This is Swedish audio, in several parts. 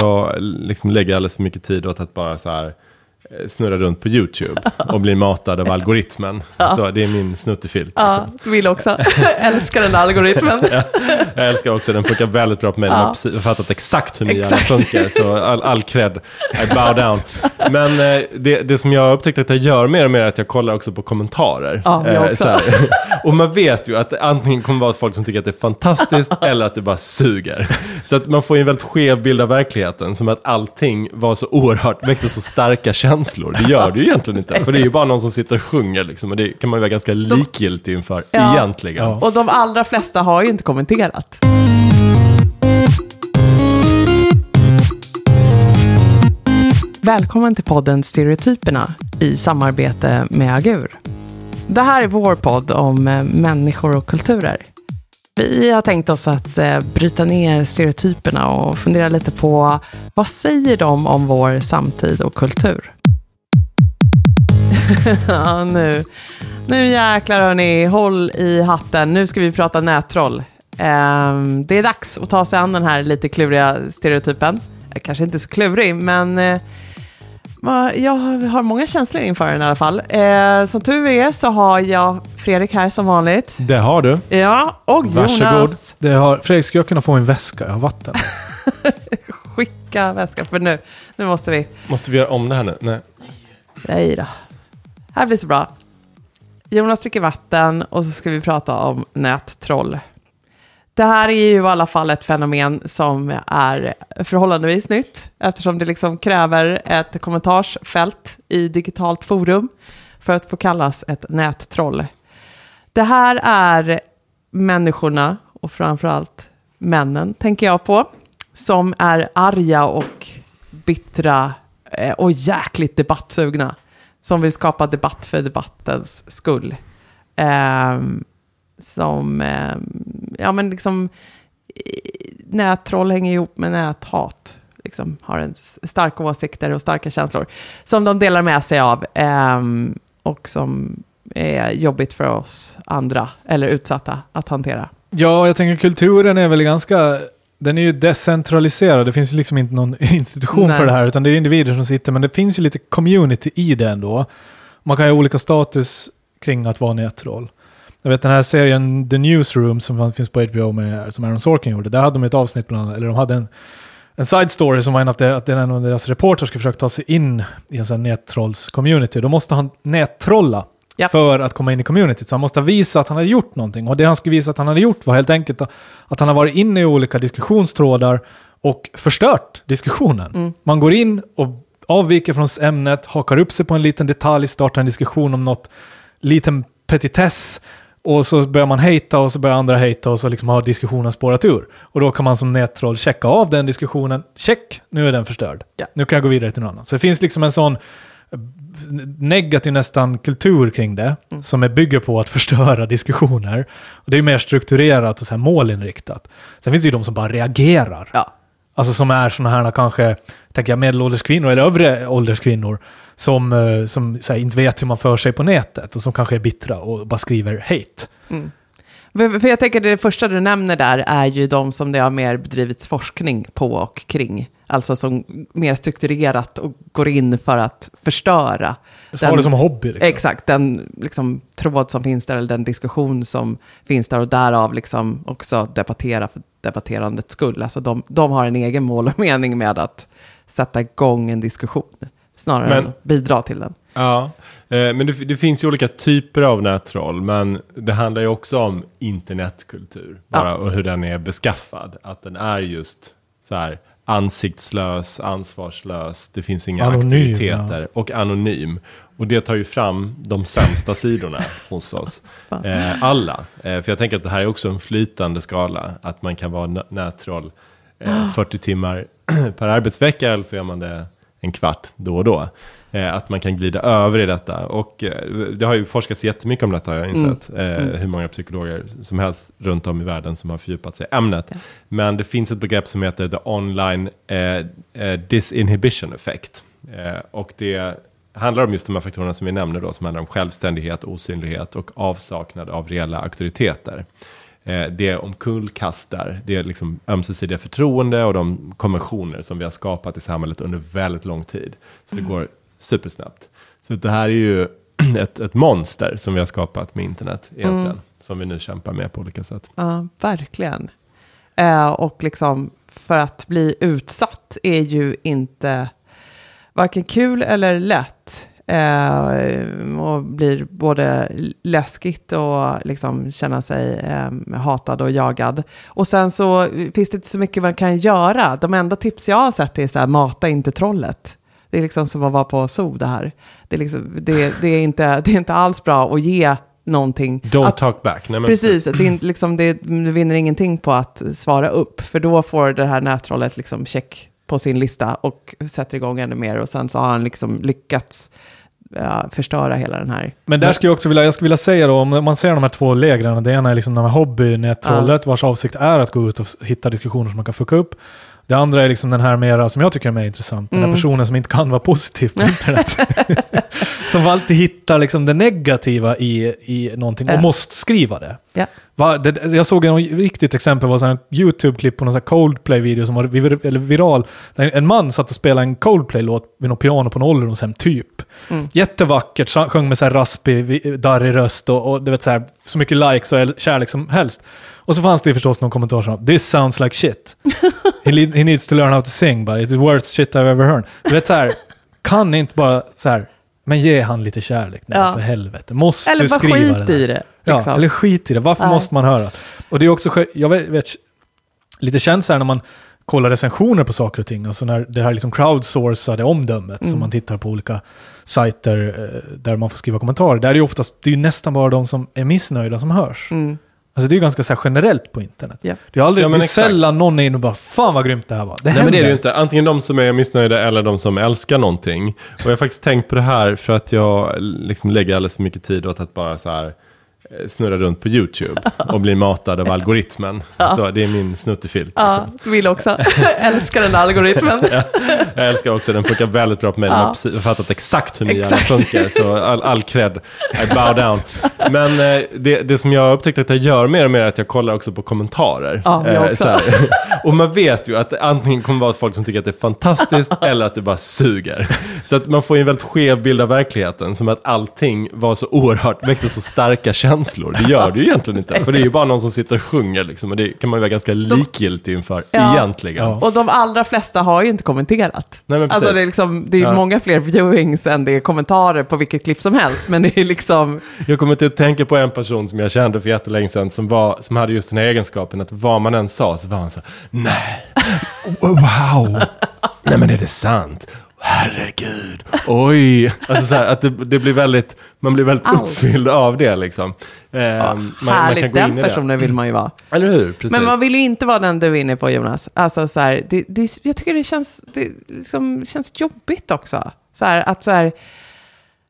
jag liksom lägger alldeles för mycket tid åt att bara så här eh, snurra runt på YouTube och bli matad av algoritmen. Så det är min snuttefilt. Ja, Liksom. vill också. Älskar den algoritmen. Jag älskar också, den funkar väldigt bra på mig. Ja. Den har precis- fattat exakt hur min hjärna funkar. Så all, all cred, I bow down. Men eh, det, det som jag har upptäckt att jag gör mer och mer är att jag kollar också på kommentarer. Ja, jag Eh, också. så här. och man vet ju att det antingen kommer vara folk som tycker att det är fantastiskt eller att det bara suger. Så att man får ju en väldigt skev bild av verkligheten. Som att allting var så oerhört, väckte så starka känslor. Det gör det ju egentligen inte. För det är ju bara någon som sitter och sjunger liksom. Och det kan man ju vara ganska likgiltig inför Ja. egentligen. Ja. Och de allra flesta har ju inte kommenterat. Välkommen till podden Stereotyperna i samarbete med Agur. Det här är vår podd om eh, människor och kulturer. Vi har tänkt oss att eh, bryta ner stereotyperna och fundera lite på vad säger de om vår samtid och kultur? ja, nu, nu jäklar hörni, håll i hatten. Nu ska vi prata nättroll. Ehm, det är dags att ta sig an den här lite kluriga stereotypen. Kanske inte så klurig, men eh, jag har många känslor inför den i alla fall. Eh, som tur är så har jag Fredrik här som vanligt. Det har du. Ja, och Jonas. Varsågod. Det har, Fredrik, ska jag kunna få en väska? Jag har vatten. Skicka väskan, för nu, nu måste vi. Måste vi göra om det här nu? Nej. Nej då. Här blir så bra. Jonas dricker vatten och så ska vi prata om nättroll. Det här är ju i alla fall ett fenomen som är förhållandevis nytt eftersom det liksom kräver ett kommentarsfält i digitalt forum för att få kallas ett nättroll. Det här är människorna och framförallt männen, tänker jag på, som är arga och bittra eh, och jäkligt debattsugna. Som vill skapa debatt för debattens skull. Ehm, som, ehm, ja men liksom, eh, nättroll hänger ihop med näthat. Liksom har en starka åsikter och starka känslor. Som de delar med sig av. ehm, och som är jobbigt för oss andra, eller utsatta, att hantera. Ja, jag tänker kulturen är väl ganska... Den är ju decentraliserad. Det finns ju liksom inte någon institution Nej. för det här, utan det är individer som sitter. Men det finns ju lite community i det ändå. Man kan ju ha olika status kring att vara nättroll. Jag vet den här serien The Newsroom som finns på HBO med, som Aaron Sorkin gjorde. Där hade de ett avsnitt bland annat, eller de hade en, en side story som var en av, det, att en av deras reportrar ska försöka ta sig in i en sån nättrolls-community. Då måste han nättrolla Ja. för att komma in i communityt. Så han måste visa att han hade gjort någonting. Och det han skulle visa att han hade gjort var helt enkelt att han har varit inne i olika diskussionstrådar och förstört diskussionen. Man går in och avviker från ämnet, hakar upp sig på en liten detalj, startar en diskussion om något liten petitess och så börjar man hejta och så börjar andra hejta och så liksom har diskussionen spårat ur. Och då kan man som nättroll checka av den diskussionen. Check, nu är den förstörd. Ja. Nu kan jag gå vidare till någon annan. Så det finns liksom en sån negativ nästan kultur kring det som är bygger på att förstöra diskussioner. Och det är mer strukturerat och så här målinriktat. Sen finns det ju de som bara reagerar. Ja. Alltså som är sådana här kanske, tänker jag, medelålders kvinnor eller övre ålders kvinnor som, eh, som här, inte vet hur man för sig på nätet och som kanske är bittra och bara skriver hate. För för jag tänker det första du nämner där är ju de som det har mer bedrivits forskning på och kring. Alltså som mer strukturerat och går in för att förstöra. Så har det som hobby. Liksom. Exakt, den liksom, tråd som finns där, eller den diskussion som finns där och därav liksom också debattera för debatterandets skull. Alltså de, de har en egen mål och mening med att sätta igång en diskussion, snarare Men- än bidra till den. Ja, eh, men det, det finns ju olika typer av nättroll, men det handlar ju också om internetkultur, bara Ja. och hur den är beskaffad. Att den är just så här ansiktslös, ansvarslös, det finns inga Anonym, aktiviteter och anonym. Och det tar ju fram de sämsta sidorna hos oss. Eh, alla. Eh, för jag tänker att det här är också en flytande skala. Att man kan vara nä- nättroll eh, 40 timmar per arbetsvecka eller så gör man det en kvart då och då. Eh, att man kan glida över i detta. Och eh, det har ju forskats jättemycket om detta har jag insett. Eh, Hur många psykologer som helst runt om i världen som har fördjupat sig i ämnet. Men det finns ett begrepp som heter the online disinhibition effect. Och det handlar om just de här faktorerna som vi nämner då, som handlar om självständighet, osynlighet och avsaknad av reella auktoriteter. eh, det omkullkastar det liksom ömsesidiga förtroende och de konventioner som vi har skapat i samhället under väldigt lång tid. Så det går supersnabbt. Så det här är ju ett, ett monster som vi har skapat med internet egentligen. Som vi nu kämpar med på olika sätt. Ja, verkligen. Eh, och liksom, för att bli utsatt är ju inte varken kul eller lätt. Eh, och blir både läskigt och liksom känna sig eh, hatad och jagad. Och sen så finns det inte så mycket man kan göra. De enda tips jag har sett är så här, mata inte trollet. Det är liksom som att vara på zoo det här. Det är, liksom, det, det är, inte, det är inte alls bra att ge någonting. Don't att, talk back. Nej, men Precis, det är liksom, det, du vinner ingenting på att svara upp. För då får det här nättrollet liksom check på sin lista och sätter igång ännu mer. Och sen så har han liksom lyckats ja, förstöra hela den här. Men där skulle jag också vilja, jag skulle vilja säga då, om man ser de här två lägren, det ena är liksom den här hobbynättrollet, vars avsikt är att gå ut och hitta diskussioner som man kan fucka upp. Det andra är liksom den här mera, som jag tycker är mer intressant, den här Mm. personen som inte kan vara positiv på internet. som alltid hittar liksom det negativa i, i någonting och Ja. måste skriva det. Ja. Va, det, jag såg en riktigt exempel, var en YouTube-klipp på någon Coldplay-video som var vir, viral. En man satt och spelade en Coldplay-låt vid något piano på en ålderdomshem, typ. Mm. Jättevackert, sjöng med så här raspig, darrig röst och, och du vet, så, här, så mycket likes och kärlek som helst. Och så fanns det förstås någon kommentar som “This sounds like shit. he, needs to learn how to sing, but it's the worst shit I've ever heard”. Du vet så här, kan ni inte bara så här, men ge han lite kärlek nu Ja. för helvete. Måste Eller du bara skriva skit det där? i det. Ja, liksom. eller skit i det. Varför Nej. måste man höra? Och det är också, jag vet, vet lite känt så här när man kollar recensioner på saker och ting, alltså när det här liksom crowdsourcade omdömet Mm. som man tittar på olika sajter eh, där man får skriva kommentarer. Där är det ju oftast, det är ju nästan bara de som är missnöjda som hörs. Mm. Alltså det är ju ganska så här generellt på internet. Ja. Det är aldrig, Ja, det är sällan någon är inne och bara “Fan vad grymt det här var”. Det Nej händer. men det är det ju inte. Antingen de som är missnöjda eller de som älskar någonting. Och jag har faktiskt tänkt på det här för att jag liksom lägger alldeles för mycket tid åt att bara så här eh, snurra runt på YouTube och bli matad av algoritmen. Så det är min snuttefilt. Ja, Liksom. vill också. Älskar den algoritmen. Jag älskar också, den funkar väldigt bra på mig. Ja. Man har precis- fattat exakt hur min hjärna funkar. Så all, all cred, I bow down. Men eh, det, det som jag har upptäckt att jag gör mer och mer är att jag kollar också på kommentarer. Ja, jag också. så här. och man vet ju att det antingen kommer vara folk som tycker att det är fantastiskt eller att det bara suger. Så att man får ju en väldigt skev bild av verkligheten. Som att allting var så oerhört, väckte så starka känslor. Det gör det ju egentligen inte. För det är ju bara någon som sitter och sjunger liksom. Och det kan man ju vara ganska likgiltig inför Ja. egentligen. Ja. Och de allra flesta har ju inte kommenterat. Nej, men alltså det är, liksom, det är Ja. många fler viewings än det är kommentarer på vilket klipp som helst. Men det är liksom, Jag kommer till att tänka på en person som jag kände för jättelänge sedan som, var, som hade just den här egenskapen att vad man än sa så var han så här, nej, wow, nej men är det sant? Herregud, oj. Alltså så här, att det, det blir väldigt, man blir väldigt Allt. uppfylld av det liksom. Eh, ja, man, man härligt, kan gå in den i det. personen vill man ju vara. Eller hur? Precis. Men man vill ju inte vara den du är inne på Jonas. Alltså så här, det, det, jag tycker det känns, det liksom känns jobbigt också. Så här, att, så här,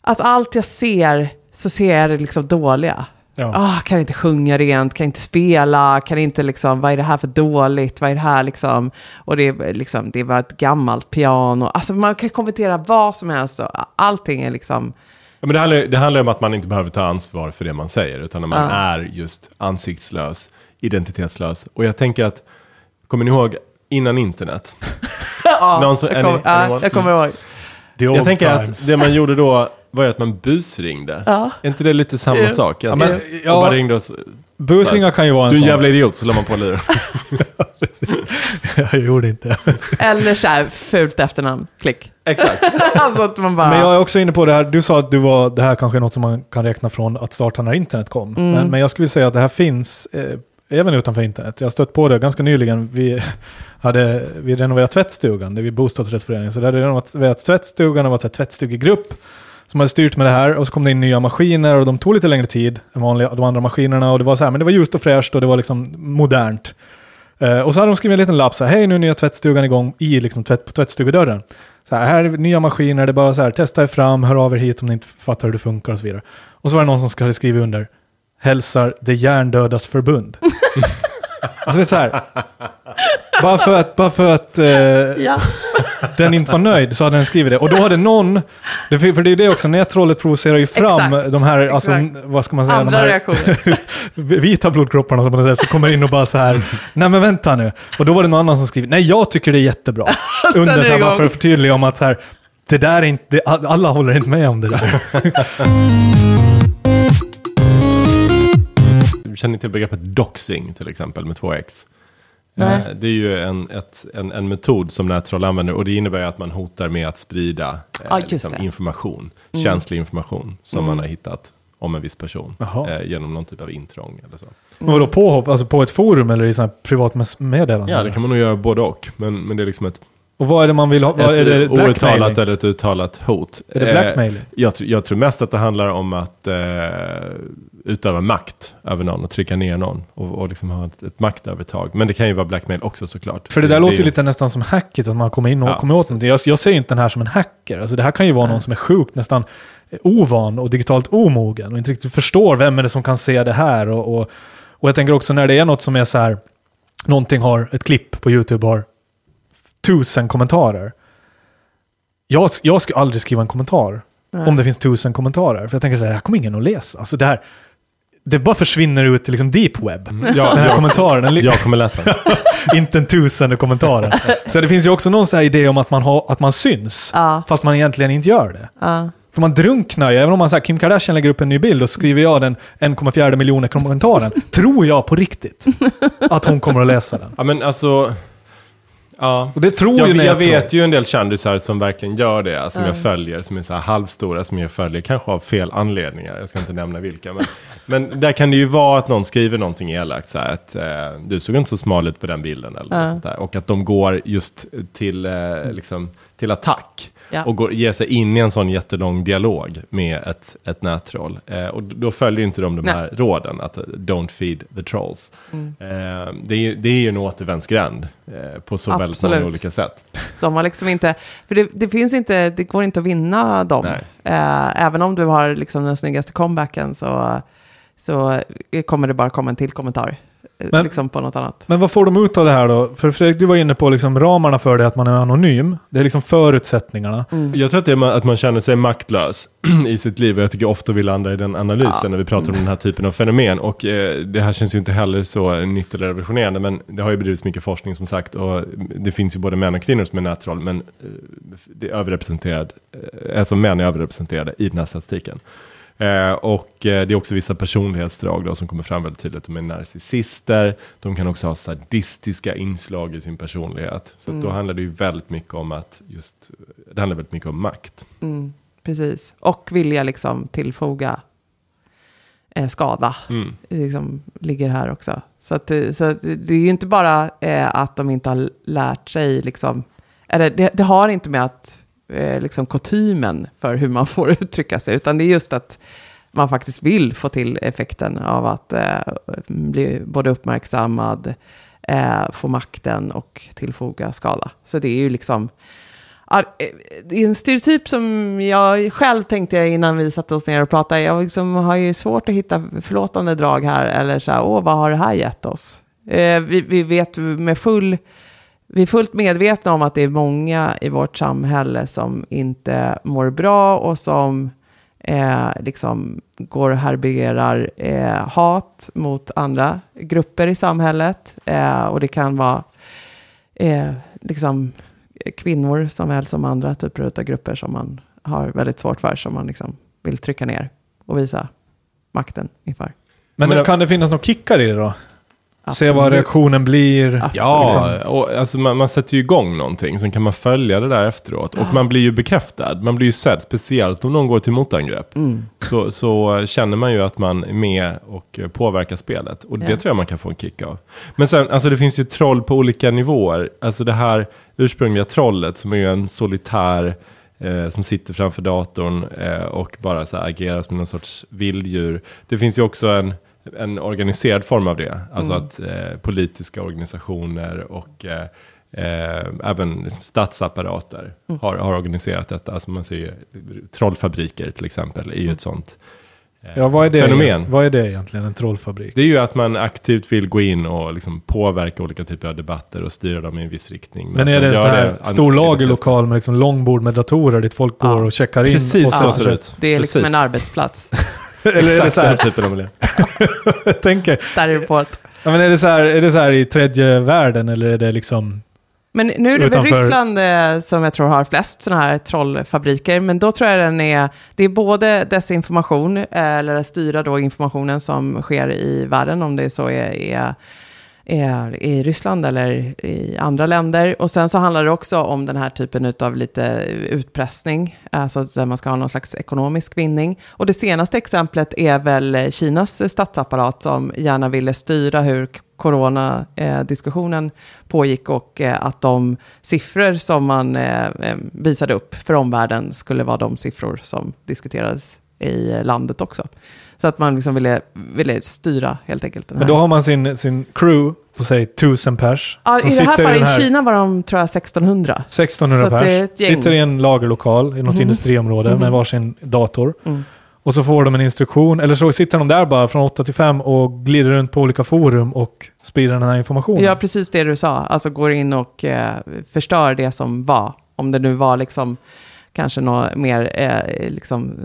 att allt jag ser så ser jag det liksom dåliga. Ja. Ah, kan inte sjunga rent, kan inte spela, kan inte liksom, vad är det här för dåligt, vad är det här liksom, och det är liksom, det var ett gammalt piano, alltså man kan kommentera vad som helst, och allting är liksom, Ja, men det, handlar, det handlar om att man inte behöver ta ansvar för det man säger, utan när man Ja. är just ansiktslös, identitetslös. Och jag tänker att, kommer ni ihåg innan internet? ja, Någon som- jag, kom, one? jag kommer ihåg. Jag tänker times. att det man gjorde då var ju att man busringde. Ja. Är inte det lite samma Jo. sak? Ja, men, och ja. bara ringde oss. Busringar kan ju vara en Du är en jävla idiot, så la man på luren. jag gjorde inte. Eller så här, fult efternamn, klick. Exakt. alltså att man bara... Men jag är också inne på det här, du sa att du var, det här kanske är något som man kan räkna från att starta när internet kom. Mm. Men, men jag skulle säga att det här finns eh, även utanför internet. Jag har stött på det ganska nyligen. Vi hade vi renoverat tvättstugan, det är vi bostadsrättsförening. Så det hade renoverat tvättstugan och var en tvättstugegrupp som hade styrt med det här. Och så kom det in nya maskiner och de tog lite längre tid än vanliga, de andra maskinerna. Och det var så här, men det var ljust och fräscht och det var liksom modernt. Eh, och så hade de skrivit en liten lapp så här, hej nu är nya tvättstugan igång i liksom tvätt, på tvättstugedörren. Så här, här är nya maskiner, det är bara så här, testa er fram, hör av er hit om ni inte fattar hur det funkar och så vidare. Och så var det någon som hade skrivit under, hälsar det hjärndödas förbund. Alltså vet så här. Bara för att, bara för att eh, Ja. den inte var nöjd så hade den skrivit det. Och då hade någon, för det är det också, nättrollet provocerar ju fram Exakt, de här, alltså, exakt. vad ska man säga, de Andra här reaktioner. vita blodkropparna som något sätt, som kommer in och bara så här, nej men vänta nu. Och då var det någon annan som skrivit, nej jag tycker det är jättebra. Under så här, bara för att förtydliga om att så här, det där är inte, alla håller inte med om det där. Känner ni till begreppet doxing till exempel med två x? Nej. Eh, Det är ju en, ett, en, en metod som nättroll använder och det innebär ju att man hotar med att sprida eh, Ja, just liksom information, känslig information som man har hittat om en viss person eh, genom någon typ av intrång eller så. Men vadå påhopp, alltså på ett forum eller i privat meddelande? Ja, det kan man nog göra både och, men, men det är liksom ett, Och vad är det man vill ha? Vad, är ett det eh, outtalat eller ett uttalat hot. Är det Eh, blackmailing? Jag, jag tror mest att det handlar om att eh, utöva makt över någon och trycka ner någon och, och liksom ha ett, ett maktövertag. Men det kan ju vara blackmail också såklart. För det där är låter ju ju- lite nästan som hacket, att man kommer in och Ja, kommer åt någonting. Jag, jag ser ju inte den här som en hacker. Alltså det här kan ju vara någon som är sjukt, nästan eh, ovan och digitalt omogen och inte riktigt förstår vem är det som kan se det här. Och, och, och jag tänker också när det är något som är så här, någonting har, ett klipp på YouTube har tusen kommentarer. Jag, jag skulle aldrig skriva en kommentar Nej. om det finns tusen kommentarer. För jag tänker så här, det här kommer ingen att läsa. Alltså det här, det bara försvinner ut till liksom deep web. Ja, Den här jag, kommentaren, jag kommer läsa den. inte en tusende kommentaren. Så det finns ju också någon så här idé om att man, har, att man syns, Ja. fast man egentligen inte gör det. Ja. För man drunknar ju, även om man säger Kim Kardashian lägger upp en ny bild och skriver jag den 1,4 miljoner kommentaren, tror jag på riktigt att hon kommer att läsa den. Ja, men alltså... Ja. Och det tror Jag, ju jag jag tror. vet ju en del kändisar som verkligen gör det, som jag följer, som är så här halvstora, som jag följer, kanske av fel anledningar, jag ska inte nämna vilka. Men, men där kan det ju vara att någon skriver någonting elakt, så här att eh, du såg inte så smal ut på den bilden, eller något sånt där. Och att de går just till, eh, liksom, till attack. Ja. Och går, ger sig in i en sån jättelång dialog med ett, ett nättroll. Eh, och då följer inte de de Nej. här råden, att eh, don't feed the trolls. Mm. Eh, det, är, det är ju en återvändsgränd eh, på så väldigt Absolut. många olika sätt. De har liksom inte, för det, det finns inte, det går inte att vinna dem. Eh, även om du har liksom den snyggaste comebacken så, så kommer det bara komma en till kommentar. Men- liksom på något annat. Men vad får de ut av det här då? För Fredrik, du var inne på liksom ramarna för det, att man är anonym. Det är liksom förutsättningarna. Jag tror att det är att man känner sig maktlös i sitt liv. Och jag tycker ofta vi landar i den analysen Ja. när vi pratar om den här typen av fenomen. Och eh, det här känns ju inte heller så nytt eller revolutionerande. Men det har ju bedrivits mycket forskning som sagt. Och det finns ju både män och kvinnor som är nättroll. Men eh, det är överrepresenterad, eh, alltså män är överrepresenterade i den här statistiken. Eh, och eh, det är också vissa personlighetsdrag då, som kommer fram väldigt tydligt. De är narcissister, de kan också ha sadistiska inslag i sin personlighet. Så att då handlar det ju väldigt mycket om att just, det handlar väldigt mycket om makt. Mm, precis. Och vilja liksom tillfoga eh, skada. Mm. liksom ligger här också. Så, att, det- så att det är ju inte bara eh, att de inte har lärt sig, liksom, eller det, det har inte med att eh, liksom kutymen för hur man får uttrycka sig, utan det är just att man faktiskt vill få till effekten av att eh, bli både uppmärksammad, eh, få makten och tillfoga skada. Så det är ju liksom eh, Det är en stereotyp som jag själv tänkte innan vi satte oss ner och pratade. Jag liksom har ju svårt att hitta förlåtande drag här. Eller så här, åh, vad har det här gett oss? Eh, vi, vi vet med full... Vi är fullt medvetna om att det är många i vårt samhälle som inte mår bra och som eh, liksom går och härbärgerar eh, hat mot andra grupper i samhället. Eh, och det kan vara eh, liksom kvinnor som väl som andra typer av grupper som man har väldigt svårt för, som man liksom vill trycka ner och visa makten inför. Men, Men- kan det finnas några kickar i det då? Se vad Absolut. reaktionen blir. Absolut. Ja, Liksom. och alltså man, man sätter ju igång någonting, sen kan man följa det där efteråt. Och man blir ju bekräftad, man blir ju sedd, speciellt om någon går till motangrepp. Mm. Så, så känner man ju att man är med och påverkar spelet. Och det Ja. tror jag man kan få en kick av. Men sen, alltså det finns ju troll på olika nivåer. Alltså det här ursprungliga trollet som är ju en solitär eh, som sitter framför datorn eh, och bara så här agerar som någon sorts vilddjur. Det finns ju också en, en organiserad form av det. Alltså att eh, politiska organisationer och eh, Eh, även liksom statsapparater har, har organiserat detta. Alltså man ser ju, trollfabriker till exempel är ju ett sånt eh, Ja, vad är det, fenomen. Vad är det egentligen, en trollfabrik? Det är ju att man aktivt vill gå in och liksom påverka olika typer av debatter och styra dem i en viss riktning. Men är att det en sån här stor lagerlokal med liksom långbord med datorer dit folk Ja. går och checkar in? Precis och så Ja. ser det ut. Det är liksom Precis. en arbetsplats. Eller är det Exakt så den här, typen av miljö. jag tänker, Där är det på ett. ja, men är det så här, är det så här i tredje världen eller är det liksom... Men nu är det väl Utanför- Ryssland eh, som jag tror har flest sådana här trollfabriker, men då tror jag den är, det är både desinformation, eh, eller styra då informationen som sker i världen, om det så är, är i Ryssland eller i andra länder. Och sen så handlar det också om den här typen av lite utpressning, alltså där man ska ha någon slags ekonomisk vinning. Och det senaste exemplet är väl Kinas statsapparat som gärna ville styra hur coronadiskussionen eh, pågick och eh, att de siffror som man eh, visade upp för omvärlden skulle vara de siffror som diskuterades i landet också. Så att man liksom ville, ville styra helt enkelt. Men här. då har man sin, sin crew på säg 1000 pers. ja, I det här fallet i Kina var de, tror jag, 1600. 1600 Så att det är pers. Sitter i en lagerlokal i något Mhm. industriområde Mhm. med varsin dator. Mm. Och så får de en instruktion, eller så sitter de där bara från 8 till 5 och glider runt på olika forum och sprider den här informationen. Ja, precis det du sa. Alltså går in och eh, förstör det som var. Om det nu var liksom kanske något mer eh, liksom,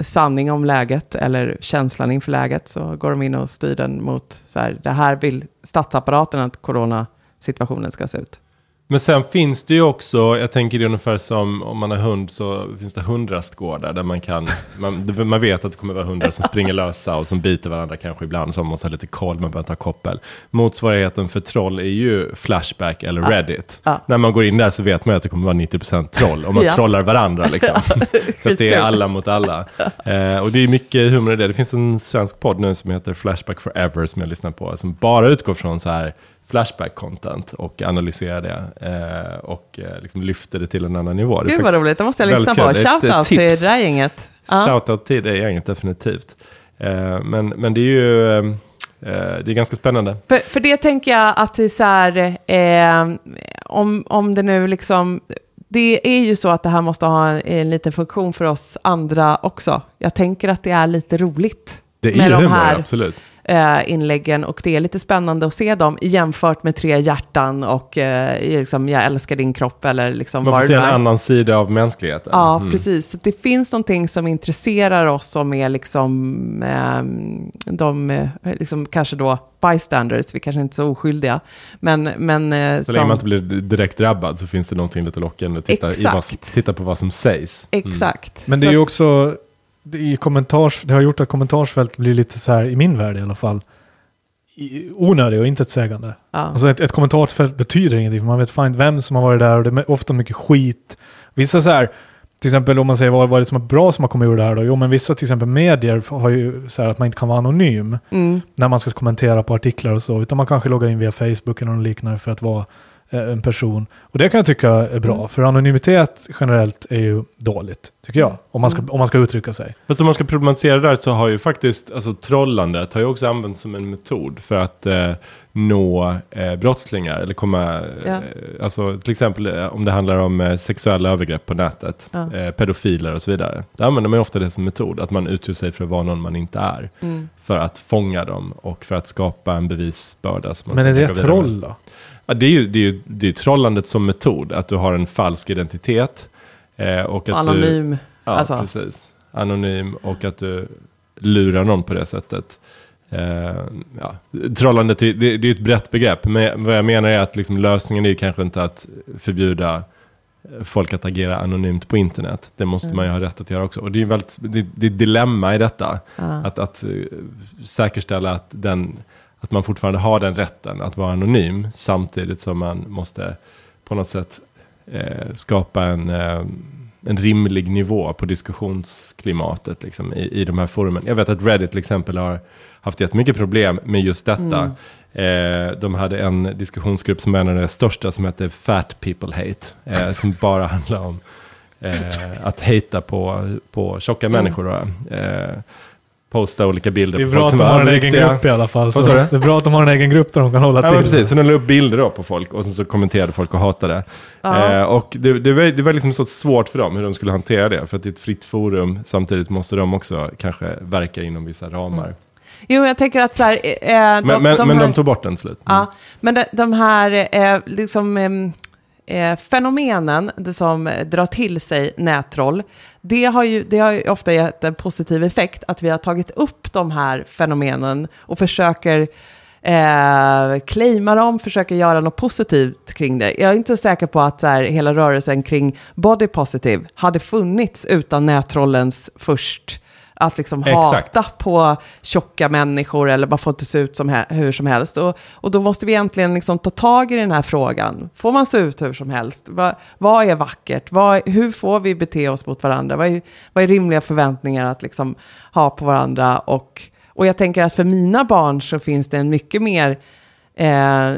sanning om läget eller känslan inför läget så går de in och styr den mot så här, det här vill statsapparaten att coronasituationen ska se ut. Men sen finns det ju också, jag tänker det är ungefär som om man har hund så finns det hundrastgårdar där man kan, man, man vet att det kommer vara hundar som springer lösa och som biter varandra kanske ibland, så man måste ha lite koll, man behöver ta koppel. Motsvarigheten för troll är ju Flashback eller Ja. Reddit. Ja. När man går in där så vet man ju att det kommer vara 90% troll, och man Ja. trollar varandra liksom. så att det är alla mot alla. Eh, och det är mycket humor i det. Det finns en svensk podd nu som heter Flashback Forever som jag lyssnar på, som bara utgår från så här Flashback-content och analyserar det eh, och eh, liksom lyfter det till en annan nivå. Det Gud vad roligt, det måste jag lyssna på. Shoutout till det där gänget. Shoutout till det gänget definitivt. Eh, men, men det är ju eh, det är ganska spännande. För, för det tänker jag att det är så här, eh, om, om det nu liksom, det är ju så att det här måste ha en, en liten funktion för oss andra också. Jag tänker att det är lite roligt Det är med ju de humor, här absolut. Eh, inläggen och det är lite spännande att se dem jämfört med tre hjärtan och eh, liksom, jag älskar din kropp eller liksom Man får se en är. annan sida av mänskligheten. Ja, Mm. precis. Så Det finns någonting som intresserar oss som är liksom, ehm, de, eh, liksom kanske då bystanders, vi kanske inte är så oskyldiga. Men, men eh, Så länge som, man inte blir direkt drabbad så finns det någonting lite lockande att titta, i vad titta på vad som sägs. Mm. exakt. Men det är ju också, i kommentars, det har gjort att kommentarsfält blir lite så här, i min värld i alla fall, onödig och intetsägande. ja. Alltså ett, ett kommentarsfält betyder ingenting, för man vet fan vem som har varit där och det är ofta mycket skit. Vissa så här, till exempel om man säger vad, vad är det som är bra som har kommit ur det här då? Jo men vissa till exempel medier har ju så här att man inte kan vara anonym mm, när man ska kommentera på artiklar och så, utan man kanske loggar in via Facebook eller något liknande för att vara en person. Och det kan jag tycka är bra, Mm. för anonymitet generellt är ju dåligt, tycker jag, om man ska, om man ska uttrycka sig. Fast om man ska problematisera det där så har ju faktiskt, alltså trollandet har ju också använts som en metod för att eh, nå eh, brottslingar. Eller komma, Ja. eh, alltså till exempel eh, om det handlar om eh, sexuella övergrepp på nätet, Ja. eh, pedofiler och så vidare. Då använder man ju ofta det som metod, att man utger sig för att vara någon man inte är. mm. För att fånga dem och för att skapa en bevisbörda. Som man Men är det troll då? Ja, det är ju, det är ju, det är trollandet som metod, att du har en falsk identitet. Eh, och att Du, Anonym. Ja, Alltså. precis. Anonym och att du lurar någon på det sättet. Eh, ja. Trollandet är, det, det är ett brett begrepp, men vad jag menar är att liksom lösningen är ju kanske inte att förbjuda folk att agera anonymt på internet. Det måste Mm. man ju ha rätt att göra också. Och det är ju väldigt, det, det är ett dilemma i detta. Ja. Att, att eh, säkerställa att, den, att man fortfarande har den rätten att vara anonym samtidigt som man måste på något sätt eh, skapa en, eh, en rimlig nivå på diskussionsklimatet liksom, i, i de här forumen. Jag vet att Reddit till exempel har haft jättemycket problem med just detta. Eh, de hade en diskussionsgrupp som är en av de största som heter Fat People Hate. Eh, som bara handlar om eh, att hata på, på tjocka människor. Eh, posta olika bilder Det är på bra att de har en egen grupp i alla fall. Så det är bra att de har en egen grupp där de kan hålla Ja, till. precis. Så de la upp bilder då på folk och sen så kommenterade folk och hatade. Ja. Eh, och det, det, var, det var liksom så svårt för dem hur de skulle hantera det. För att det är ett fritt forum, samtidigt måste de också kanske verka inom vissa ramar. Jo, jag tänker att så här, eh, de, Men, men, de men här- de tog bort den slut. Mm. Ja, men de, de här eh, liksom, em, eh, fenomenen som drar till sig nättroll, det har, ju, det har ju ofta gett en positiv effekt att vi har tagit upp de här fenomenen och försöker eh, claima dem, försöker göra något positivt kring det. Jag är inte så säker på att så här, hela rörelsen kring body positive hade funnits utan nättrollens först att liksom Exakt. hata på tjocka människor eller bara få inte se ut som hur som helst. Och, och då måste vi egentligen liksom ta tag i den här frågan. Får man se ut hur som helst? Va, vad är vackert? Vad, hur får vi bete oss mot varandra? Vad är, vad är rimliga förväntningar att liksom ha på varandra? Och, och jag tänker att för mina barn så finns det en mycket mer eh,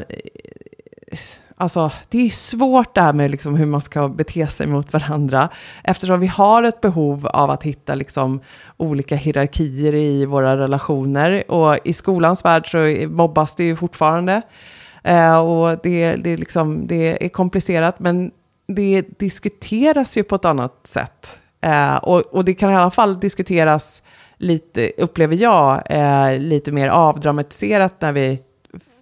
Alltså, det är svårt det här med liksom hur man ska bete sig mot varandra. Eftersom vi har ett behov av att hitta liksom olika hierarkier i våra relationer. Och i skolans värld så mobbas det ju fortfarande. Eh, och det, det, är liksom, det är komplicerat, men det diskuteras ju på ett annat sätt. Eh, och, och det kan i alla fall diskuteras lite, upplever jag, eh, lite mer avdramatiserat när vi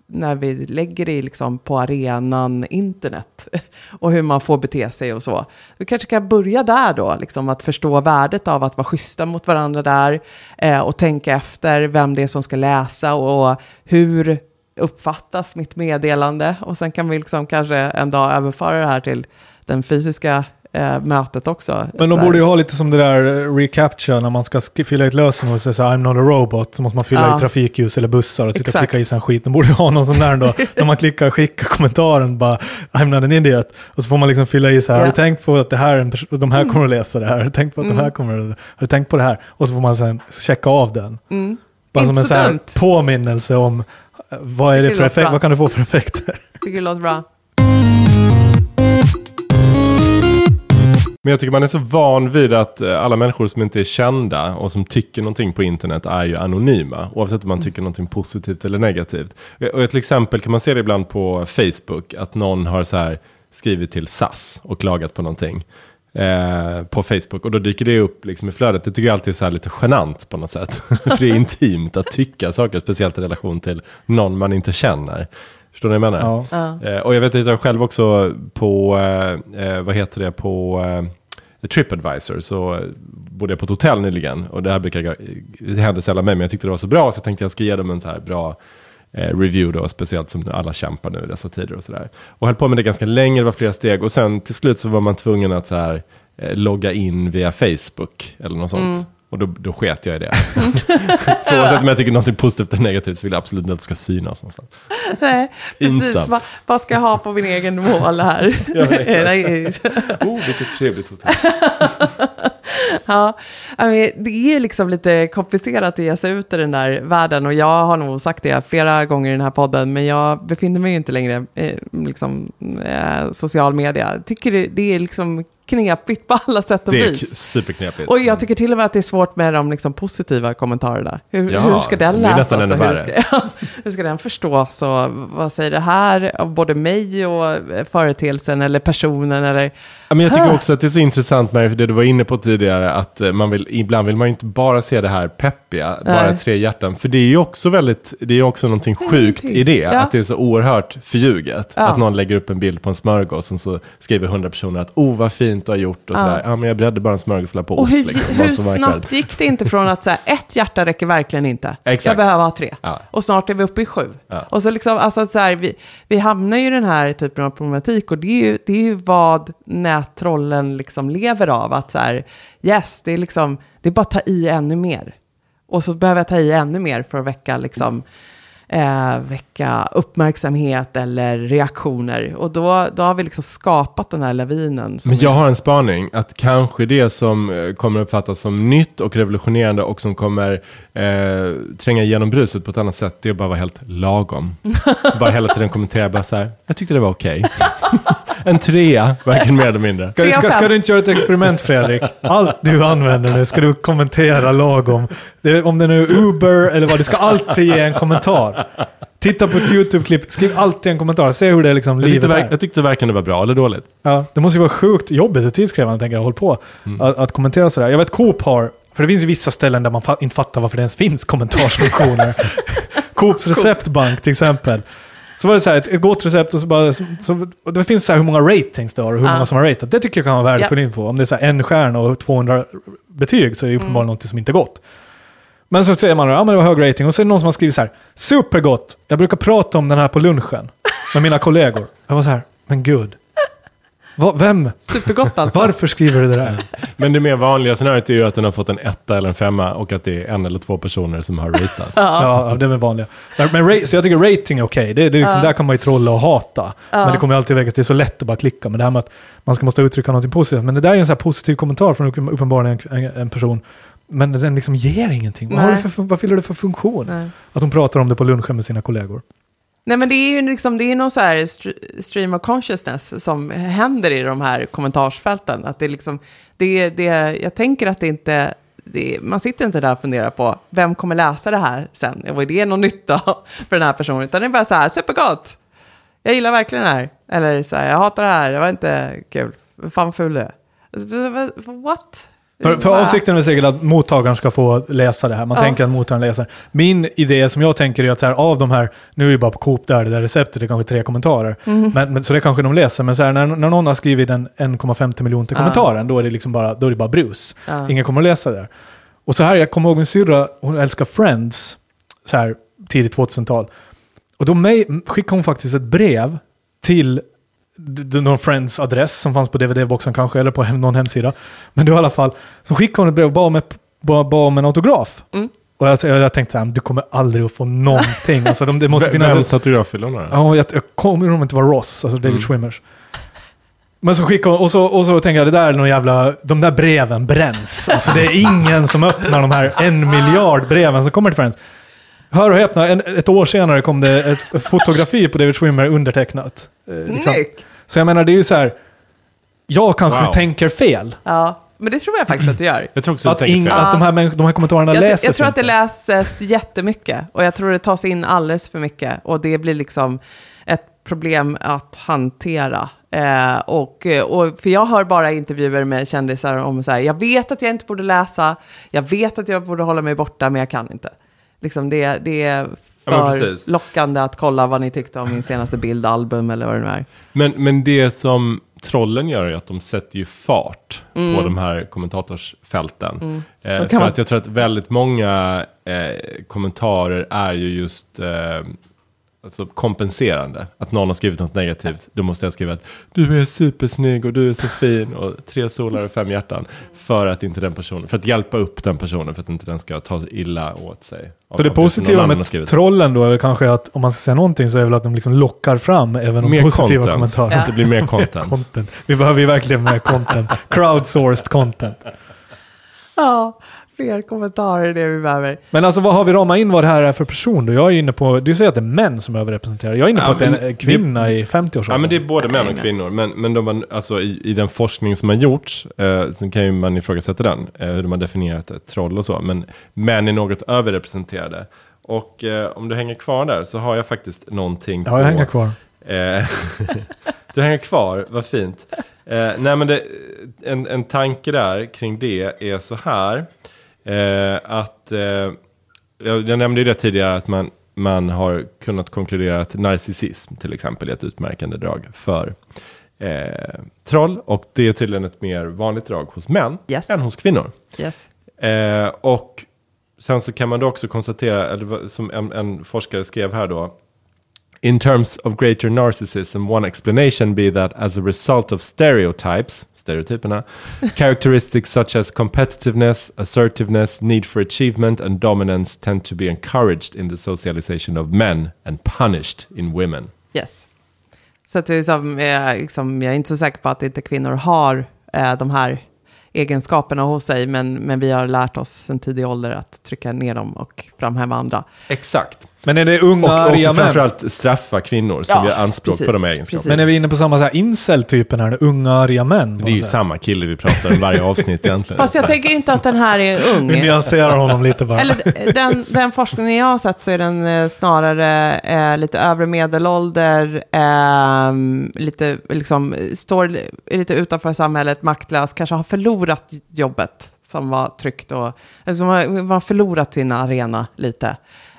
när vi lägger det liksom på arenan internet och hur man får bete sig och så. Vi kanske kan börja där då, liksom att förstå värdet av att vara schyssta mot varandra där eh, och tänka efter vem det är som ska läsa och hur uppfattas mitt meddelande och sen kan vi liksom kanske en dag överföra det här till den fysiska eh, mötet också. Men de borde ju ha lite som det där recapture när man ska sk- fylla i ett lösenord och säga så här, I'm not a robot. Så måste man fylla Ja. i trafikljus eller bussar och sitta och Exakt. klicka i sig skit. De borde ju ha någon sån där då. när man klickar skicka kommentaren bara I'm not an idiot. Och så får man liksom fylla i så här, Ja. har du tänkt på att det här, en de här kommer att läsa det här? Har du tänkt på att de här kommer att, har du tänkt på det här? Och så får man sen checka av den. Mm. Bara Inte som en så så här dumt. påminnelse om eh, vad är det för effekt, vad kan du få för effekter? Tycker det låter bra. Men jag tycker man är så van vid att eh, alla människor som inte är kända och som tycker någonting på internet är ju anonyma. Oavsett om man tycker någonting positivt eller negativt. Eh, Och till exempel kan man se det ibland på Facebook att någon har så här skrivit till SAS och klagat på någonting. Eh, på Facebook och då dyker det upp liksom i flödet. Det tycker jag alltid är så här lite genant på något sätt. För det är intimt att tycka saker, speciellt i relation till någon man inte känner. Förstår ni vad jag menar? Ja. Ja. Eh, och jag vet att jag själv också på, eh, vad heter det, på Tripadvisor så bodde jag på ett hotell nyligen. Och det här brukar, hända det händer sällan mig, men jag tyckte det var så bra så jag tänkte jag ska ge dem en så här bra eh, review då, speciellt som alla kämpar nu i dessa tider och sådär. Och höll på med det ganska länge, det var flera steg och sen till slut så var man tvungen att så här, eh, logga in via Facebook eller något sånt. Mm. Och då, då sket jag i det. För oavsett om jag tycker något positivt eller negativt så vill jag absolut inte att det ska synas någonstans. Nej, precis. Vad, vad ska jag ha på min egen mål här? Ja, Oh, vilket trevligt hotell. ja, det är liksom lite komplicerat att ge sig ut i den där världen och jag har nog sagt det flera gånger i den här podden, men jag befinner mig ju inte längre i liksom, eh, social media. Tycker det, det är liksom knepigt på alla sätt och Det är vis. superknepigt. Och jag tycker till och med att det är svårt med de liksom positiva kommentarerna. Hur, Ja, hur ska den läsas? och ännu hur, ska, hur ska den förstås? Och vad säger det här om både mig och eh, företeelsen eller personen? Eller, men jag tycker också att det är så intressant med det du var inne på tidigare, att eh, man vill, ibland vill man ju inte bara se det här peppiga, bara Nej. tre hjärtan. För det är ju också väldigt, det är också någonting sjukt i det, Ja. att det är så oerhört förljuget. Ja. Att någon lägger upp en bild på en smörgås och så skriver hundra personer att oh vad fint du har gjort och sådär. Ja men jag bredde bara en smörgås och la på och ost hur, liksom. Hur så snabbt gick det inte från att säga ett hjärta räcker verkligen inte. Exakt. Jag behöver ha tre. Och snart är vi uppe i sju. Och så liksom, alltså så här, vi, vi hamnar ju i den här typen av problematik och det är ju, det är ju vad nättrollen liksom lever av. Att så här, yes, det är liksom, det är bara att ta i ännu mer. Och så behöver jag ta i ännu mer för att väcka liksom, eh, väcka uppmärksamhet eller reaktioner. Och då, då har vi liksom skapat den här lavinen. Men jag är- har en spaning att kanske det som eh, kommer uppfattas som nytt och revolutionerande och som kommer eh, tränga igenom bruset på ett annat sätt, det är att bara vara helt lagom. bara hela tiden kommentera bara så här, jag tyckte det var okej. En trea, varken mer eller mindre. Ska, ska, ska du inte göra ett experiment Fredrik? Allt du använder nu ska du kommentera lagom. Det, om det nu är Uber eller vad, du ska alltid ge en kommentar. Titta på ett YouTube-klipp, skriv alltid en kommentar. Se hur det är liksom Jag tyckte, livet är. jag tyckte varken det var bra eller dåligt. Ja, det måste ju vara sjukt jobbigt och tidskrävande, tänker jag, håll på. Att, att kommentera sådär. Jag vet Coop har, för det finns ju vissa ställen där man fa- inte fattar varför det ens finns kommentarsfunktioner. Coops receptbank till exempel. Så var det så här, ett, ett gott recept och så bara, så, så, och det finns så här hur många ratings det har och hur Ja. många som har ratat. Det tycker jag kan vara värdefull info. Om det är så här en stjärna och 200 betyg så är det uppenbarligen något som inte är gott. Men så säger man, ja men det var hög rating. Och så är det någon som har skrivit så här, supergott. Jag brukar prata om den här på lunchen med mina kollegor. Jag var så här, men gud. Va, vem? Supergott alltså. Varför skriver du det där? Men det mer vanliga scenariot är ju att den har fått en etta eller en femma och att det är en eller två personer som har ratat. Ja, ja, det är väl vanliga. Men, ra- så jag tycker rating är okej. Det, det är liksom, Ja. Där kan man ju trolla och hata. Ja. Men det kommer alltid vägas. Det är så lätt att bara klicka. Men det här med att man ska måste uttrycka något positivt. Men det där är en så här positiv kommentar från upp- uppenbarligen en, en, en person. Men den liksom ger ingenting. Vad, har Nej. du för, vad fyller det för funktion? Nej. Att hon pratar om det på lunchen med sina kollegor. Nej, men det är ju liksom, det är någon så här stream of consciousness som händer i de här kommentarsfälten. Att det är liksom, det, det, jag tänker att det inte, det, man sitter inte där och funderar på vem kommer läsa det här sen? Och är det någon nytta för den här personen? Utan det är bara så här, supergott! Jag gillar verkligen det här. Eller så här, jag hatar det här, det var inte kul. Fan vad ful du är. What? För, för avsikten är säkert att mottagaren ska få läsa det här. Man Ja. tänker att mottagaren läser. Min idé som jag tänker är att så här, av de här, nu är det bara på Coop där, det där receptet, det är kanske tre kommentarer. Mhm. Men, men, så det kanske de läser. Men så här, när, när någon har skrivit den 1,50 miljoner Ja. kommentaren, då är det liksom bara, då är det bara brus. Ja. Ingen kommer att läsa det. Och så här, jag kommer ihåg min syrra, hon älskar Friends, så här tidigt 2000-tal. Och då skickade hon faktiskt ett brev till någon Friends adress som fanns på DVD-boxen kanske, eller på någon hemsida. Men då i alla fall, så skickade hon ett brev och bad om, ett, bad, bad om en autograf. Mm. Och jag, jag, jag tänkte så här, du kommer aldrig att få någonting. Alltså, de, det måste finnas... Vems autograf vill hon ha? Ja, jag, jag kommer ihåg om det inte var Ross, alltså David Mm. Schwimmers. Men så skickade hon, och så, och så tänker jag, det där är någon jävla, de där breven bränns. Alltså det är ingen som öppnar de här en miljard breven som kommer till Friends. Hör och häpna, en, ett år senare kom det ett, ett fotografi på David Schwimmer undertecknat. Eh, liksom. Snyggt! Så jag menar, det är ju så här, jag kanske Wow. tänker fel. Ja, men det tror jag faktiskt att du gör. Jag tror också Att, du tänker ing, fel. att de, här, människ- de här kommentarerna Jag, läses jag tror att det inte. läses jättemycket och jag tror det tas in alldeles för mycket och det blir liksom ett problem att hantera. Eh, och, och, för jag hör bara intervjuer med kändisar om så här, jag vet att jag inte borde läsa, jag vet att jag borde hålla mig borta, men jag kan inte. Liksom det, det är Ja, för precis. lockande att kolla vad ni tyckte om min senaste bildalbum eller vad det nu är. Men, men det som trollen gör är att de sätter ju fart på de här kommentatorsfälten. Eh, Då för man- att jag tror att väldigt många eh, kommentarer är ju just eh, alltså kompenserande. Att någon har skrivit något negativt, då måste jag skriva att du är supersnygg och du är så fin och tre solar och fem hjärtan. För att inte den personen, för att hjälpa upp den personen, för att inte den ska ta illa åt sig. Så det positiva med trollen då är väl kanske att om man ska säga någonting så är väl att de liksom lockar fram även de Mer positiva content. kommentarerna. Det blir mer content. content. Vi behöver ju verkligen mer content. Crowdsourced content. Ja, fler kommentarer det vi behöver. Men alltså vad har vi ramat in vad det här är för person då? Jag är inne på, du säger att det är män som är överrepresenterade. Jag är inne på Ja, att det är en kvinna i 50-årsåldern. Ja, men det är både män och kvinnor. Men, men de, alltså, i, i den forskning som har gjorts, eh, så kan ju man ifrågasätta den, eh, hur de har definierat ett troll och så. Men män är något överrepresenterade. Och eh, om du hänger kvar där så har jag faktiskt någonting Ja, jag hänger kvar. Eh, du hänger kvar, vad fint. Eh, nej men det, en, en tanke där kring det är så här. Eh, att, eh, jag, jag nämnde ju det tidigare att man, man har kunnat konkludera att narcissism till exempel är ett utmärkande drag för eh, troll. Och det är tydligen ett mer vanligt drag hos män Yes. än hos kvinnor. Yes. Eh, och sen så kan man då också konstatera, eller som en, en forskare skrev här då, In terms of greater narcissism, one explanation be that as a result of stereotypes, stereotyperna, characteristics such as competitiveness, assertiveness, need for achievement and dominance tend to be encouraged in the socialization of men and punished in women. Yes. Så att det är liksom, eh, liksom, jag är inte så säker på att inte kvinnor har eh, de här egenskaperna hos sig, men, men vi har lärt oss sen tidig ålder att trycka ner dem och framhäva andra. Exakt. Men är det unga Och, arga och män? framförallt straffa kvinnor som Ja, gör anspråk på precis, de egenskaperna. precis. Men är vi inne på samma så här incel-typen här, unga arga män? Det är ju samma kille vi pratar om varje avsnitt egentligen. Fast jag tänker inte att den här är ung. Vi nyanserar honom lite bara. Eller den, den forskningen jag har sett så är den eh, snarare eh, lite övre medelålder, eh, lite, liksom, står li- lite utanför samhället, maktlös, kanske har förlorat jobbet som var tryggt och eller som har, har förlorat sin arena lite.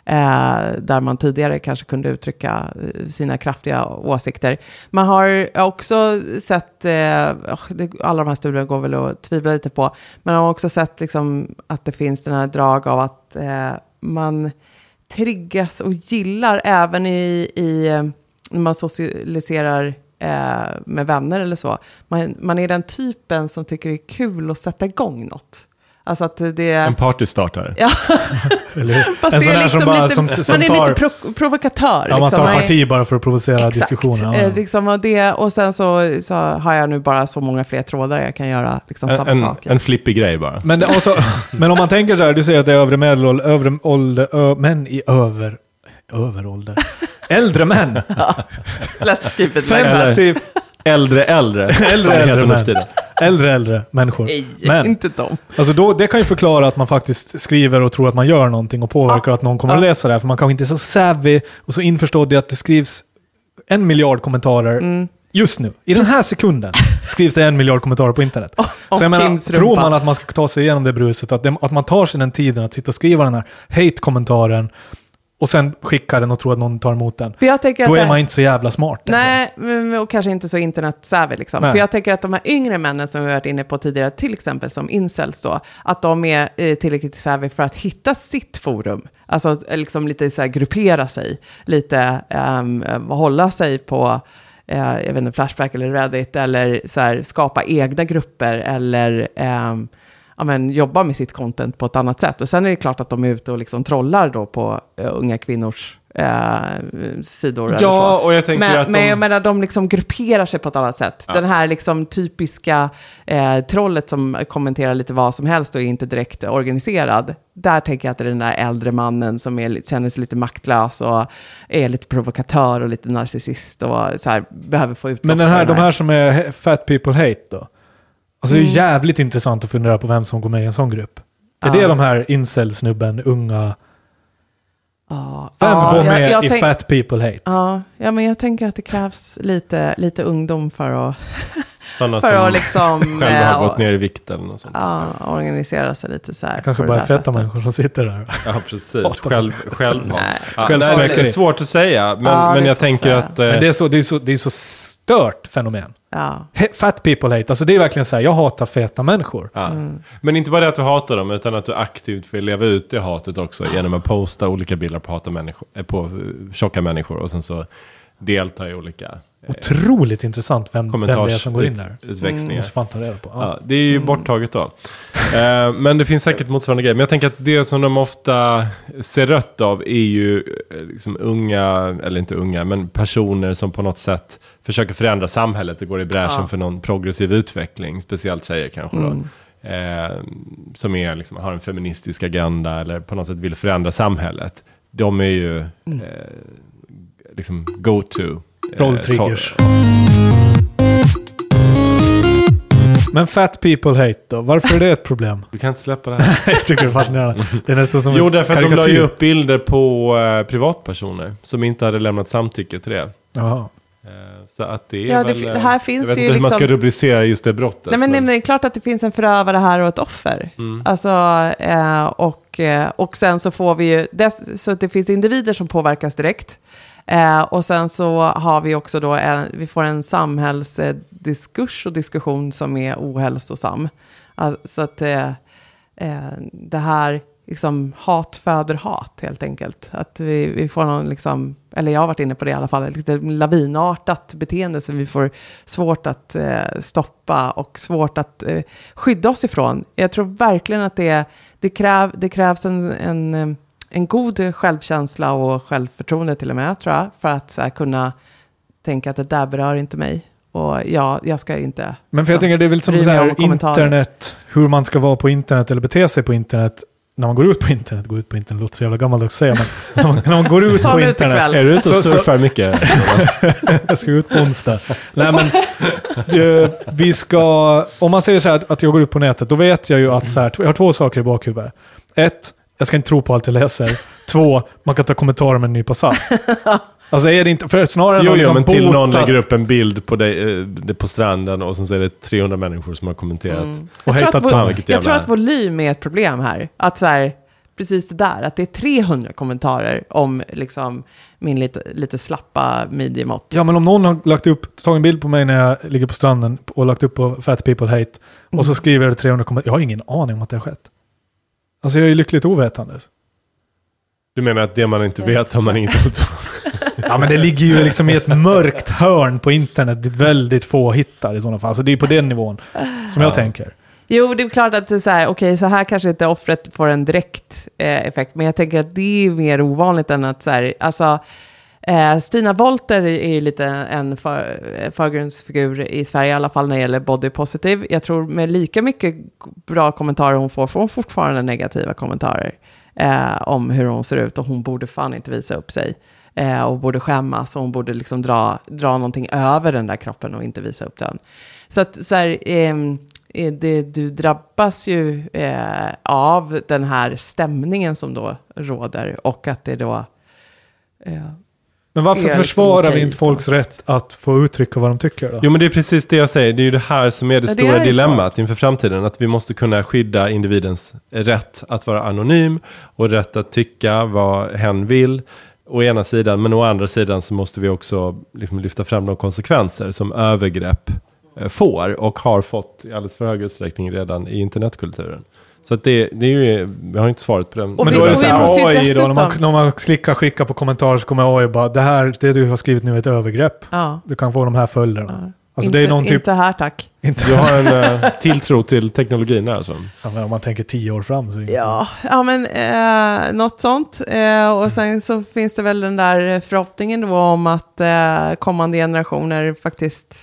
Eh, där man tidigare kanske kunde uttrycka eh, sina kraftiga åsikter. Man har också sett, eh, oh, alla de här studierna går väl att tvivla lite på, men man har också sett liksom, att det finns den här drag av att eh, man triggas och gillar även i, i eh, när man socialiserar eh, med vänner eller så. Man, man är den typen som tycker det är kul att sätta igång något. Alltså att det är... En partystartare. Ja. Fast en sån där liksom som bara, lite, som, som man är lite pro provokatör. Ja, man liksom. tar parti bara för att provocera Exakt. diskussionen. Ja. Liksom, och, det, och sen så, så, har jag nu bara så många fler trådar jag kan göra liksom, samma en, saker. En flippig grej bara. Men, också, men om man tänker så här, du säger att det är övre medelålder, övre ålder, ö, män i över, överålder. Äldre män. ja, 50 Äldre äldre. Äldre, äldre män. äldre äldre människor. Nej, Men, inte dem. alltså då, det kan ju förklara att man faktiskt skriver och tror att man gör någonting och påverkar att någon kommer att Ja. läsa det här. För man kanske inte är så savvy och så införstådd i att det skrivs en miljard kommentarer Mm. just nu. I den här sekunden skrivs det en miljard kommentarer på internet. om så jag menar, tror man att man ska ta sig igenom det bruset, att, det, att man tar sig den tiden att sitta och skriva den här hate-kommentaren och sen skicka den och tro att någon tar emot den. För jag tänker Då att är det- man inte så jävla smart. Nej, men- och kanske inte så internetsavvy liksom. Nej. För jag tänker att de här yngre männen som vi varit inne på tidigare, till exempel som incels då, att de är eh, tillräckligt savvy för att hitta sitt forum. Alltså eh, liksom lite så här gruppera sig, lite um, hålla sig på eh, jag vet inte, Flashback eller Reddit, eller så här, skapa egna grupper, eller ehm, ja, men, jobba med sitt content på ett annat sätt. Och sen är det klart att de är ute och liksom trollar då på eh, unga kvinnors eh, sidor. eller så. Ja, och jag tänker Men, att men de... jag menar, de liksom grupperar sig på ett annat sätt. Den här liksom typiska eh, trollet som kommenterar lite vad som helst och är inte direkt organiserad. Där tänker jag att det är den där äldre mannen som är, känner sig lite maktlös och är lite provokatör och lite narcissist och så här, behöver få utlopp Men den här, för de här som är fat people hate då? Alltså Mm. det är jävligt intressant att fundera på vem som går med i en sån grupp. Är det de här incel-snubben, unga? Ja, Vem ja, går med jag, jag i tänk- fat people hate? Ja, ja, men jag tänker att det krävs lite, lite ungdom för att, Sådana för att liksom... själva har eh, gått ner i vikt eller något sånt. Ja, organisera sig lite så här. Kanske bara feta människor som sitter där. Ja, precis. Själv, själv, Nej. ja, Själv- nej, det är själv- svårt att säga, men, Ja, det men är jag tänker att eh, Men det är så, det är så, det är så stört fenomen. Ja. Fat people hate, alltså det är verkligen så här, jag hatar feta människor. Ja. Mm. Men inte bara det att du hatar dem, utan att du aktivt vill leva ut det hatet också genom att posta olika bilder på, hata människor, eh, på tjocka människor och sen så delta i olika Otroligt intressant vem, vem det är som går in där. kommentarsutväxlingar. Måste fan ta reda på. Ja. Ja, det är ju borttaget då. Eh, men det finns säkert motsvarande grejer. Men jag tänker att det som de ofta ser rött av är ju eh, liksom unga, eller inte unga, men personer som på något sätt försöker förändra samhället och går i bräschen Ja. för någon progressiv utveckling. Speciellt tjejer kanske då. Mm. Eh, som är, liksom, har en feministisk agenda eller på något sätt vill förändra samhället. De är ju Mm. eh, liksom go-to. Eh, Rolltriggers. to- Men fat people hate då, varför är det ett problem? Du kan inte släppa det här. jag tycker det är fascinerande. Det är nästan som Jo, därför att de la ju upp bilder på eh, privatpersoner som inte hade lämnat samtycke till det. Jaha. Eh, så att det är Ja, det väl... fi- eh, här finns jag vet det ju inte hur man ska liksom- rubricera just det brottet. Nej, men, det är klart att det finns en förövare här och ett offer. Mm. Alltså, eh, och, eh, och sen så får vi ju, dess, så att det finns individer som påverkas direkt. Eh, och sen så har vi också då, en, vi får en samhällsdiskurs och diskussion som är ohälsosam. Alltså, så att eh, eh, det här, liksom hat föder hat helt enkelt. Att vi, vi får någon, liksom, eller jag har varit inne på det i alla fall, lite lavinartat beteende som vi får svårt att eh, stoppa och svårt att eh, skydda oss ifrån. Jag tror verkligen att det, det, kräv, det krävs en, en, eh, en god självkänsla och självförtroende till och med, tror jag, för att så här, kunna tänka att det där berör inte mig. Och ja, jag ska inte... Men för jag tänker det är väl som så här internet, hur man ska vara på internet eller bete sig på internet. när man går ut på internet, går ut på internet låter så jävla gammaldags att säga, men när man, när man går ut på internet. Är du ute och Så- så- surfar mycket? Jag ska ut på onsdag. Nej men, du, vi ska, om man säger så här att, att jag går ut på nätet, då vet jag ju att så här, jag har två saker i bakhuvudet. Ett, jag ska inte tro på allt jag läser. Två, man kan ta kommentarer med en nypa salt. Alltså är det inte, för snarare än Jo, att jo, men till någon bota- lägger upp en bild på dig eh, det på stranden och sen så är det 300 människor som har kommenterat. och Jag tror, att vo- jag tror att volym är ett problem här. Att så här, precis det där, att det är 300 kommentarer om liksom min lite, lite slappa midjemått. Ja, men om någon har lagt upp, tagit en bild på mig när jag ligger på stranden och lagt upp på Fat People Hate och så skriver jag det 300 kommentarer. Jag har ingen aning om att det har skett. Alltså jag är ju lyckligt ovetandes. Du menar att det man inte vet har man inget emot? Ja, men det ligger ju liksom i ett mörkt hörn på internet dit väldigt få hittar i sådana fall. Så det är på den nivån som jag Ja. tänker. Jo, det är klart att det är så här, okej, så här kanske inte offret får en direkt eh, effekt, men jag tänker att det är mer ovanligt än att så här, alltså, eh, Stina Volter är ju lite en för, eh, förgrundsfigur i Sverige, i alla fall när det gäller body positive. Jag tror med lika mycket bra kommentarer hon får, får hon fortfarande negativa kommentarer eh, om hur hon ser ut och hon borde fan inte visa upp sig. Eh, och borde skämmas och hon borde liksom dra, dra någonting över den där kroppen och inte visa upp den. Så att så här, ehm, eh, det, du drabbas ju eh, av den här stämningen som då råder och att det då... Eh, men varför liksom försvarar vi okej inte folks rätt att få uttrycka vad de tycker då? Jo men det är precis det jag säger, det är ju det här som är det det stora är ju så. dilemmat inför framtiden. Att vi måste kunna skydda individens rätt att vara anonym och rätt att tycka vad hen vill. Å ena sidan, men å andra sidan så måste vi också liksom lyfta fram de konsekvenser som övergrepp eh, får och har fått i alldeles för hög utsträckning redan i internetkulturen. Så att det, det är ju, jag har inte svaret på den. Och Men vi- då är det så här AI då, när man, när man klickar skicka på kommentarer så kommer AI bara det här, det du har skrivit nu är ett övergrepp. ja, Du kan få de här följderna. ja. Alltså inte, det är någon typ, inte här tack. inte, Du har en eh, tilltro till teknologin här alltså. ja, men om man tänker tio år fram så är det Ja, ja men eh, något sånt. Eh, och sen så finns det väl den där förhoppningen då om att eh, kommande generationer faktiskt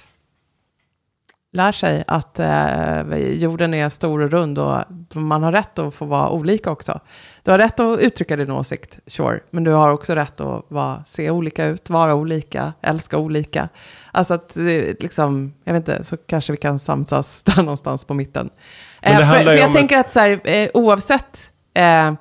lär sig att eh, jorden är stor och rund och man har rätt att få vara olika också. Du har rätt att uttrycka din åsikt, sure, men du har också rätt att vara, se olika ut, vara olika, älska olika. Alltså att det, liksom, jag vet inte, så kanske vi kan samsas där någonstans på mitten. Men Eh, för för jag tänker att så här, eh, oavsett eh,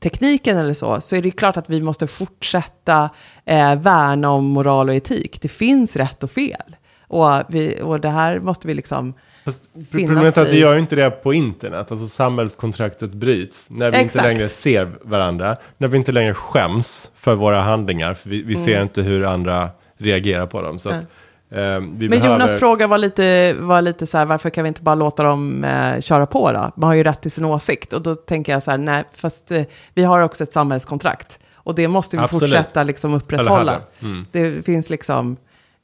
tekniken eller så, så är det klart att vi måste fortsätta eh, värna om moral och etik. Det finns rätt och fel. Och, vi, och det här måste vi liksom... Fast problemet är att vi gör ju inte det på internet. Alltså samhällskontraktet bryts när vi Exakt. inte längre ser varandra. När vi inte längre skäms för våra handlingar. För vi, vi ser inte hur andra reagerar på dem. Så att, eh, Men behöver... Jonas fråga var lite, var lite så här, varför kan vi inte bara låta dem eh, köra på då? Man har ju rätt till sin åsikt. Och då tänker jag så här, nej, fast eh, vi har också ett samhällskontrakt. Och det måste vi Absolut. fortsätta liksom upprätthålla. Mm. Det finns liksom,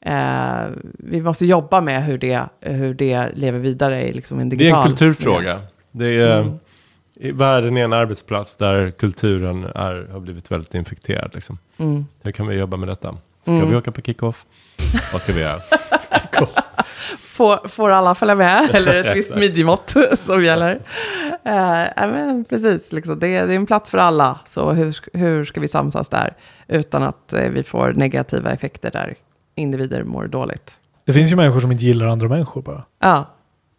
eh, vi måste jobba med hur det, hur det lever vidare i liksom en Det är digital en kulturfråga. Det är, Mm. i Världen är en arbetsplats där kulturen är, har blivit väldigt infekterad. Liksom. Mm. Hur kan vi jobba med detta? Ska Mm. vi åka på kickoff? Vad ska vi göra? Får, får alla följa med, eller ett visst midjemått som gäller. Eh, ja, men precis, liksom, det, är, det är en plats för alla. Så hur, hur ska vi samsas där utan att eh, vi får negativa effekter där individer mår dåligt? Det finns ju människor som inte gillar andra människor bara. Ja,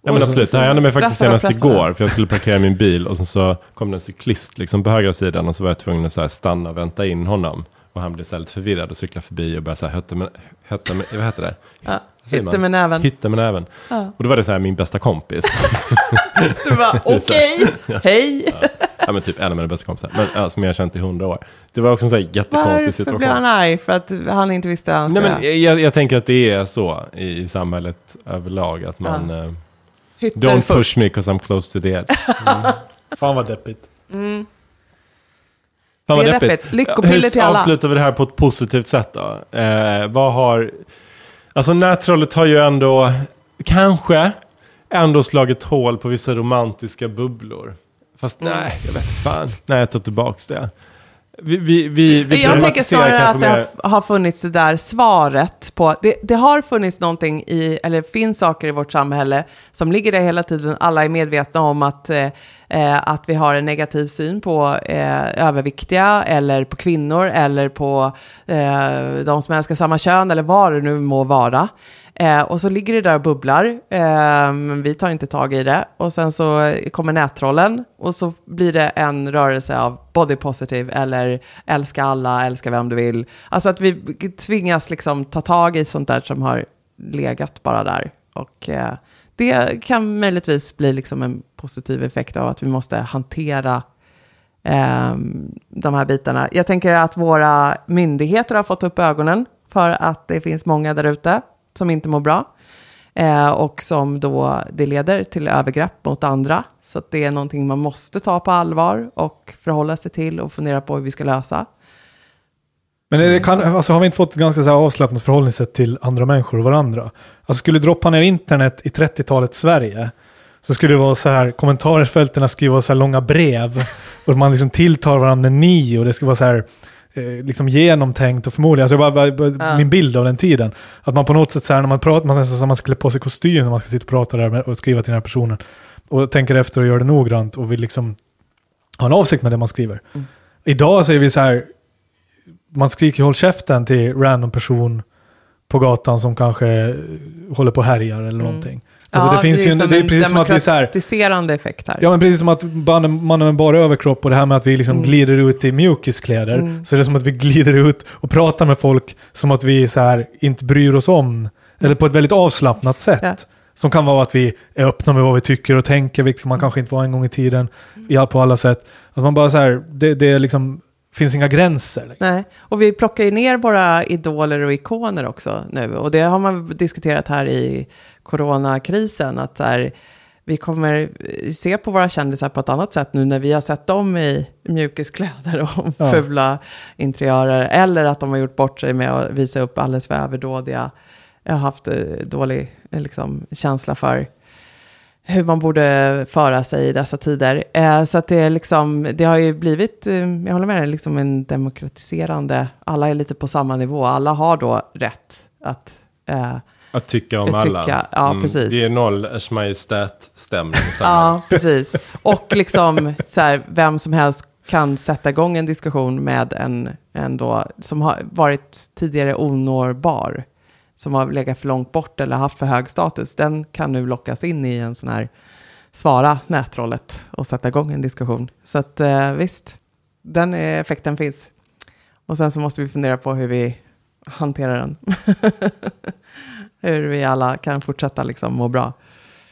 Ja men absolut, det här hände mig faktiskt senast igår. För jag skulle parkera min bil och sen så kom det en cyklist liksom på högra sidan. Och så var jag tvungen att så här stanna och vänta in honom. Och han blev så lite förvirrad och cyklade förbi och började så här hötta med, hötta med vad heter det? ja. hitta med näven. Hytta med näven. Ja. Och då var det så här min bästa kompis. Du bara, okej, hej. ja men typ en av mina bästa kompisar. Men ja, som jag har känt i hundra år. Det var också en så här jättekonstig Varför situation. blev han arg? För att han inte visste han Nej, skulle men jag, jag tänker att det är så i, i samhället överlag. Att man... eh, hytter don't först. push me because I'm close to the edge. Fan vad deppigt. Mm. Fan vad Det är deppigt. deppigt. Lyckopiller Hur till alla. avslutar vi det här på ett positivt sätt då? Eh, vad har... Alltså nättrollet har ju ändå, kanske, ändå slagit hål på vissa romantiska bubblor. Fast Mm. nej, jag vet fan. Nej, jag tar tillbaka det. Vi, vi, vi, vi Jag tänker snarare att det mer- har, har funnits det där svaret på... Det, det har funnits någonting i, eller finns saker i vårt samhälle som ligger där hela tiden. Alla är medvetna om att, eh, eh, att vi har en negativ syn på eh, överviktiga eller på kvinnor eller på eh, de som älskar samma kön eller vad det nu må vara. Eh, och så ligger det där och bubblar, eh, men vi tar inte tag i det. Och sen så kommer nättrollen och så blir det en rörelse av body positive eller älska alla, älska vem du vill. Alltså att vi tvingas liksom ta tag i sånt där som har legat bara där. Och eh, det kan möjligtvis bli liksom en positiv effekt av att vi måste hantera ehm, de här bitarna. Jag tänker att våra myndigheter har fått upp ögonen för att det finns många där ute som inte mår bra. Eh, och som då det leder till övergrepp mot andra. Så att det är någonting man måste ta på allvar och förhålla sig till och fundera på hur vi ska lösa. Men är det kan, alltså, har vi inte fått ett ganska så avslappnat förhållningssätt till andra människor och varandra? Alltså skulle du droppa ner internet i 30-talets Sverige så skulle det vara så här, kommentarsfälten vara så här långa brev och man liksom tilltar varandra ni och det skulle vara så här eh, liksom genomtänkt och förmodligen, alltså bara, bara, bara Ja. min bild av den tiden. Att man på något sätt så här när man pratar, man som man ska klä på sig kostym när man ska sitta och prata där med, och skriva till den här personen. Och tänker efter och gör det noggrant och vill liksom ha en avsikt med det man skriver. Mm. Idag så är vi så här, man skriker håll käften till random person på gatan som kanske håller på och härjar eller någonting. Alltså det finns ju, en, det är precis som att vi så här, demokratiserande effekt här. Ja men precis som att mannen, mannen med bara överkropp och det här med att vi liksom Mm. glider ut i mjukiskläder. Mm. Så är det som att vi glider ut och pratar med folk som att vi så här inte bryr oss om. Eller på ett väldigt avslappnat sätt. Ja. Som kan vara att vi är öppna med vad vi tycker och tänker, vilket man kanske inte var en gång i tiden. Ja, på alla sätt. Att man bara så här, det, det är liksom, finns inga gränser. Nej, och vi plockar ju ner våra idoler och ikoner också nu. Och det har man diskuterat här i coronakrisen. Att så här, vi kommer se på våra kändisar på ett annat sätt nu när vi har sett dem i mjukiskläder och Ja. fula interiörer. Eller att de har gjort bort sig med att visa upp alldeles för överdådiga. Jag har haft eh, dålig eh, liksom, känsla för hur man borde föra sig i dessa tider. Eh, så att det, är liksom, det har ju blivit, eh, jag håller med dig, liksom en demokratiserande, alla är lite på samma nivå, alla har då rätt att eh, Att tycka om Att alla. Mm. tycka, ja, precis. Det är noll Ers Majestät-stämning. Ja, precis. Och liksom så här, vem som helst kan sätta igång en diskussion med en, en då, som har varit tidigare onårbar, som har legat för långt bort eller haft för hög status. Den kan nu lockas in i en sån här svara nättrollet och sätta igång en diskussion. Så att eh, visst, den effekten finns. Och sen så måste vi fundera på hur vi hanterar den. hur vi alla kan fortsätta liksom må bra.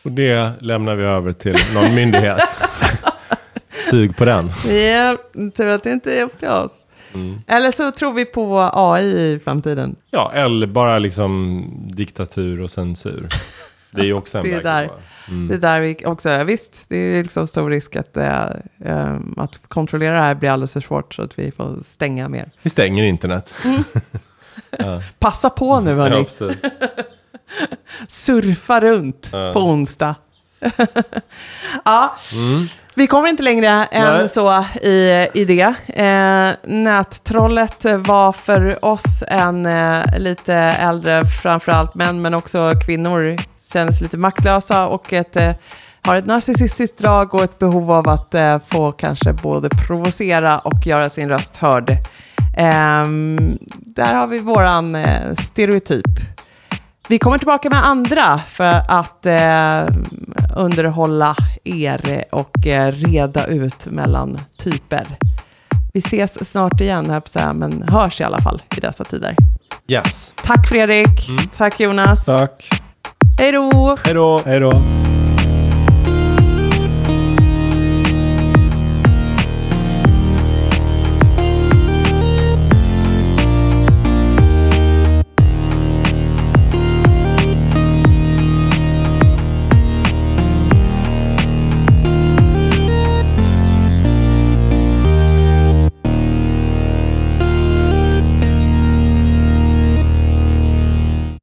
Och det lämnar vi över till någon myndighet. Sug på den. Ja, tur att det inte är till oss. Mm. Eller så tror vi på AI i framtiden. Ja, eller bara liksom diktatur och censur. Det är ju också en Det är väg där. Mm. Det är där vi också, visst, det är liksom stor risk att, eh, att kontrollera det här blir alldeles för svårt så att vi får stänga mer. Vi stänger internet. Passa på nu hörni, Ja, surfa runt Ja. på onsdag. ja, Mm. Vi kommer inte längre än Nej. så i, i det. Eh, nättrollet var för oss en eh, lite äldre, framförallt män, men också kvinnor, känns lite maktlösa och ett, eh, har ett narcissistiskt drag och ett behov av att eh, få kanske både provocera och göra sin röst hörd. Ehm, där har vi våran eh, stereotyp. Vi kommer tillbaka med andra för att eh, underhålla er och eh, reda ut mellan typer. Vi ses snart igen, här på så här, men hörs i alla fall i dessa tider. Yes. Tack Fredrik, tack Jonas. Tack. Hej då! Hej då. Hej då.